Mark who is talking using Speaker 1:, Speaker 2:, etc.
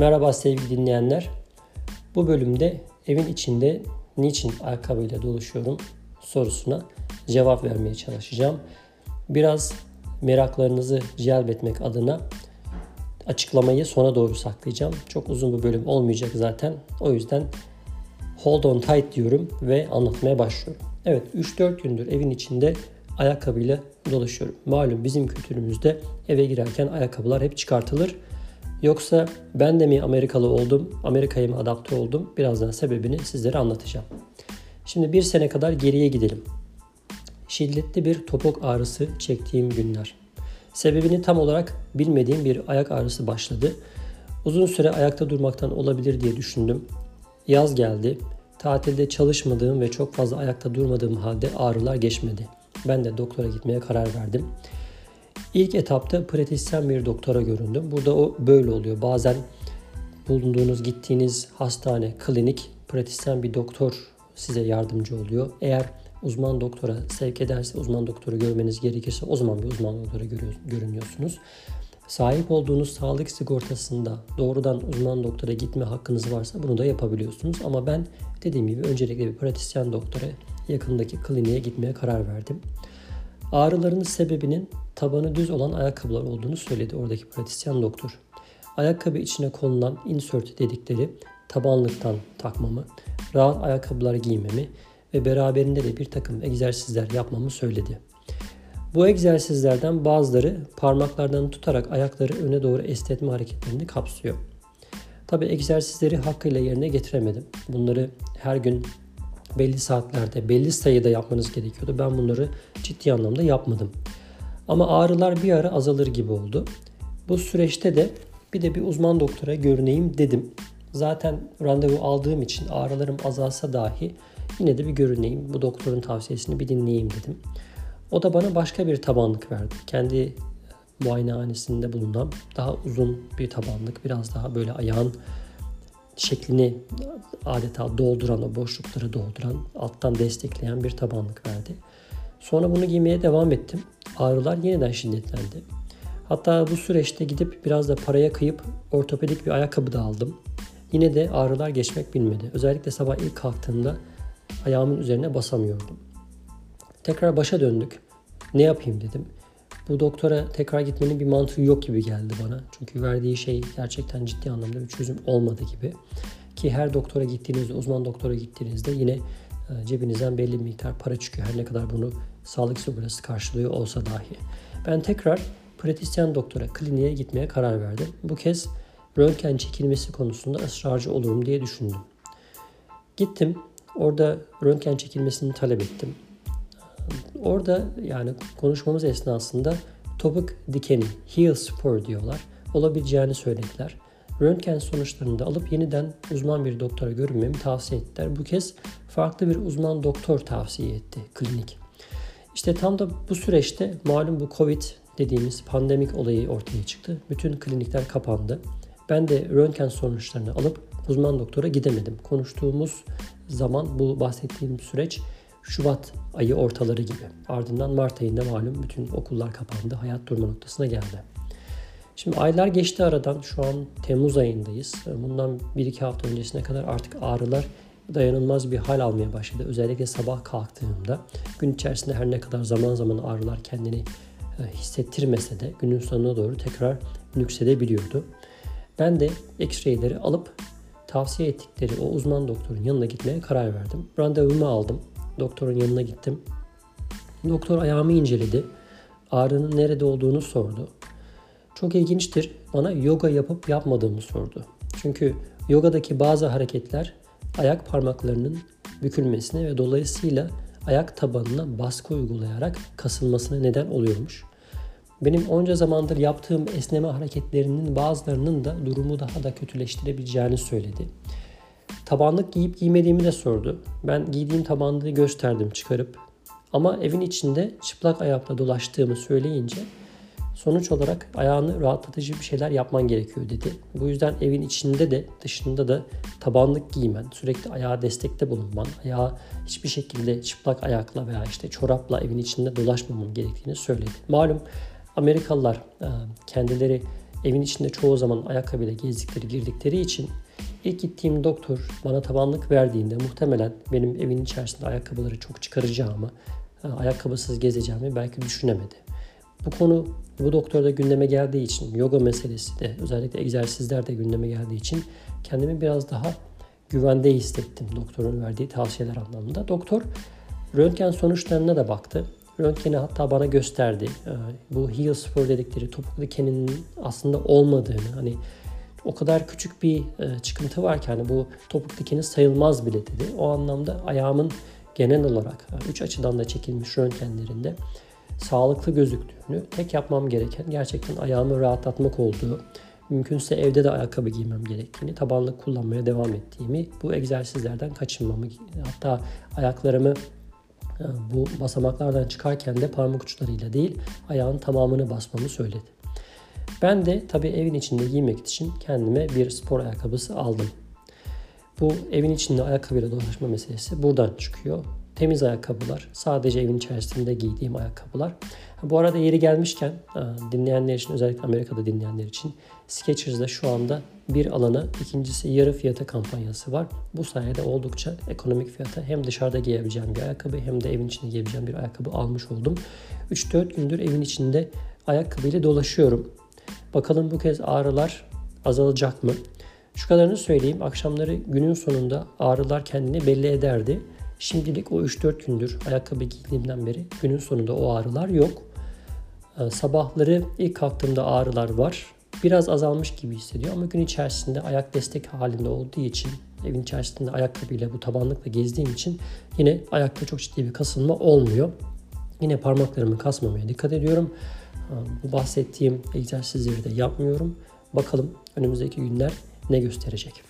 Speaker 1: Merhaba sevgili dinleyenler. Bu bölümde evin içinde niçin ayakkabıyla dolaşıyorum sorusuna cevap vermeye çalışacağım. Biraz meraklarınızı celbetmek adına açıklamayı sona doğru saklayacağım. Çok uzun bir bölüm olmayacak zaten. O yüzden hold on tight diyorum ve anlatmaya başlıyorum. Evet 3-4 gündür evin içinde ayakkabıyla dolaşıyorum. Malum bizim kültürümüzde eve girerken ayakkabılar hep çıkartılır. Yoksa ben de mi Amerikalı oldum, Amerika'ya mı adapte oldum? Birazdan sebebini sizlere anlatacağım. Şimdi bir sene kadar geriye gidelim. Şiddetli bir topuk ağrısı çektiğim günler. Sebebini tam olarak bilmediğim bir ayak ağrısı başladı. Uzun süre ayakta durmaktan olabilir diye düşündüm. Yaz geldi. Tatilde çalışmadığım ve çok fazla ayakta durmadığım halde ağrılar geçmedi. Ben de doktora gitmeye karar verdim. İlk etapta pratisyen bir doktora göründüm. Burada o böyle oluyor. Bazen bulunduğunuz, gittiğiniz hastane, klinik pratisyen bir doktor size yardımcı oluyor. Eğer uzman doktora sevk ederse, uzman doktoru görmeniz gerekirse o zaman bir uzman doktora görünüyorsunuz. Sahip olduğunuz sağlık sigortasında doğrudan uzman doktora gitme hakkınız varsa bunu da yapabiliyorsunuz. Ama ben dediğim gibi öncelikle bir pratisyen doktora yakındaki kliniğe gitmeye karar verdim. Ağrıların sebebinin tabanı düz olan ayakkabılar olduğunu söyledi oradaki pratisyen doktor. Ayakkabı içine konulan insert dedikleri tabanlıktan takmamı, rahat ayakkabılar giymemi ve beraberinde de bir takım egzersizler yapmamı söyledi. Bu egzersizlerden bazıları parmaklardan tutarak ayakları öne doğru esnetme hareketlerini kapsıyor. Tabi egzersizleri hakkıyla yerine getiremedim. Bunları her gün belli saatlerde, belli sayıda yapmanız gerekiyordu. Ben bunları ciddi anlamda yapmadım. Ama ağrılar bir ara azalır gibi oldu. Bu süreçte de bir de bir uzman doktora görüneyim dedim. Zaten randevu aldığım için ağrılarım azalsa dahi yine de bir görüneyim. Bu doktorun tavsiyesini bir dinleyeyim dedim. O da bana başka bir tabanlık verdi. Kendi muayenehanesinde bulunan daha uzun bir tabanlık. Biraz daha böyle ayağın şeklini adeta dolduran, o boşlukları dolduran, alttan destekleyen bir tabanlık verdi. Sonra bunu giymeye devam ettim. Ağrılar yeniden şiddetlendi. Hatta bu süreçte gidip biraz da paraya kıyıp ortopedik bir ayakkabı da aldım. Yine de ağrılar geçmek bilmedi. Özellikle sabah ilk kalktığımda ayağımın üzerine basamıyordum. Tekrar başa döndük. Ne yapayım dedim. Bu doktora tekrar gitmenin bir mantığı yok gibi geldi bana. Çünkü verdiği şey gerçekten ciddi anlamda bir çözüm olmadı gibi. Ki her doktora gittiğinizde, uzman doktora gittiğinizde yine e, cebinizden belli bir miktar para çıkıyor. Her ne kadar bunu sağlık sigortası karşılıyor olsa dahi. Ben tekrar pratisyen doktora kliniğe gitmeye karar verdim. Bu kez röntgen çekilmesi konusunda ısrarcı olurum diye düşündüm. Gittim. Orada röntgen çekilmesini talep ettim. Orada yani konuşmamız esnasında topuk dikeni, heel spur diyorlar, olabileceğini söylediler. Röntgen sonuçlarını da alıp yeniden uzman bir doktora görünmemi tavsiye ettiler. Bu kez farklı bir uzman doktor tavsiye etti klinik. İşte tam da bu süreçte malum bu Covid dediğimiz pandemik olayı ortaya çıktı. Bütün klinikler kapandı. Ben de röntgen sonuçlarını alıp uzman doktora gidemedim. Konuştuğumuz zaman bu bahsettiğim süreç Şubat ayı ortaları gibi. Ardından Mart ayında malum bütün okullar kapandı. Hayat durma noktasına geldi. Şimdi aylar geçti aradan. Şu an Temmuz ayındayız. Bundan 1-2 hafta öncesine kadar artık ağrılar dayanılmaz bir hal almaya başladı. Özellikle sabah kalktığımda gün içerisinde her ne kadar zaman zaman ağrılar kendini e, hissettirmese de günün sonuna doğru tekrar nüksedebiliyordu. Ben de X-ray'leri alıp tavsiye ettikleri o uzman doktorun yanına gitmeye karar verdim. Randevumu aldım. Doktorun yanına gittim. Doktor ayağımı inceledi. Ağrının nerede olduğunu sordu. Çok ilginçtir. Bana yoga yapıp yapmadığımı sordu. Çünkü yogadaki bazı hareketler ayak parmaklarının bükülmesine ve dolayısıyla ayak tabanına baskı uygulayarak kasılmasına neden oluyormuş. Benim onca zamandır yaptığım esneme hareketlerinin bazılarının da durumu daha da kötüleştirebileceğini söyledi. Tabanlık giyip giymediğimi de sordu. Ben giydiğim tabanlığı gösterdim çıkarıp. Ama evin içinde çıplak ayakla dolaştığımı söyleyince sonuç olarak ayağını rahatlatıcı bir şeyler yapman gerekiyor dedi. Bu yüzden evin içinde de dışında da tabanlık giymen, sürekli ayağa destekte bulunman, ayağa hiçbir şekilde çıplak ayakla veya işte çorapla evin içinde dolaşmaman gerektiğini söyledi. Malum Amerikalılar kendileri evin içinde çoğu zaman ayakkabıyla gezdikleri, girdikleri için ilk gittiğim doktor bana tabanlık verdiğinde muhtemelen benim evin içerisinde ayakkabıları çok çıkaracağımı, ayakkabısız gezeceğimi belki düşünemedi. Bu konu bu doktorda gündeme geldiği için, yoga meselesi de özellikle egzersizler de gündeme geldiği için kendimi biraz daha güvende hissettim doktorun verdiği tavsiyeler anlamında. Doktor röntgen sonuçlarına da baktı. Röntgeni hatta bana gösterdi. Ee, bu heel spor dedikleri topuk dikeninin aslında olmadığını hani o kadar küçük bir e, çıkıntı var ki hani bu topuk dikeni sayılmaz bile dedi. O anlamda ayağımın genel olarak 3 e, açıdan da çekilmiş röntgenlerinde sağlıklı gözüktüğünü, tek yapmam gereken gerçekten ayağımı rahatlatmak olduğu, mümkünse evde de ayakkabı giymem gerektiğini, tabanlık kullanmaya devam ettiğimi, bu egzersizlerden kaçınmamı, hatta ayaklarımı e, bu basamaklardan çıkarken de parmak uçlarıyla değil ayağın tamamını basmamı söyledi. Ben de tabii evin içinde giymek için kendime bir spor ayakkabısı aldım. Bu evin içinde ayakkabıyla dolaşma meselesi buradan çıkıyor. Temiz ayakkabılar, sadece evin içerisinde giydiğim ayakkabılar. Bu arada yeri gelmişken dinleyenler için özellikle Amerika'da dinleyenler için Skechers'da şu anda bir alana ikincisi yarı fiyata kampanyası var. Bu sayede oldukça ekonomik fiyata hem dışarıda giyebileceğim bir ayakkabı hem de evin içinde giyebileceğim bir ayakkabı almış oldum. 3-4 gündür evin içinde ayakkabıyla dolaşıyorum. Bakalım bu kez ağrılar azalacak mı? Şu kadarını söyleyeyim. Akşamları günün sonunda ağrılar kendini belli ederdi. Şimdilik o 3-4 gündür ayakkabı giydiğimden beri günün sonunda o ağrılar yok. Ee, sabahları ilk kalktığımda ağrılar var. Biraz azalmış gibi hissediyor ama gün içerisinde ayak destek halinde olduğu için evin içerisinde ayakkabıyla bu tabanlıkla gezdiğim için yine ayakta çok ciddi bir kasılma olmuyor. Yine parmaklarımı kasmamaya dikkat ediyorum. Ee, bu bahsettiğim egzersizleri de yapmıyorum. Bakalım önümüzdeki günler ne gösterecek.